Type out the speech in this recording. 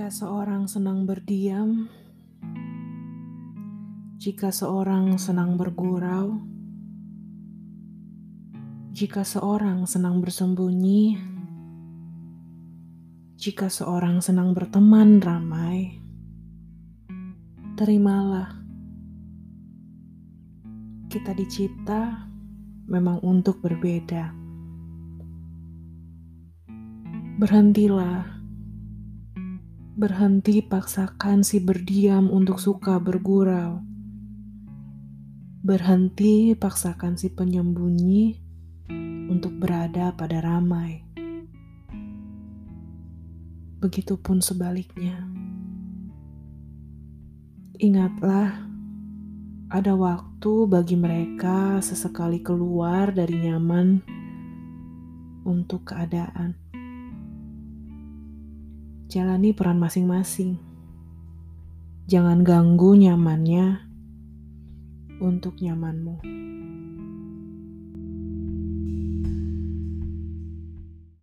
Jika seorang senang berdiam, jika seorang senang bergurau, jika seorang senang bersembunyi, jika seorang senang berteman ramai, terimalah kita dicipta memang untuk berbeda. Berhentilah Berhenti paksakan si berdiam untuk suka bergurau. Berhenti paksakan si penyembunyi untuk berada pada ramai. Begitupun sebaliknya. Ingatlah, ada waktu bagi mereka sesekali keluar dari nyaman untuk keadaan jalani peran masing-masing. Jangan ganggu nyamannya untuk nyamanmu.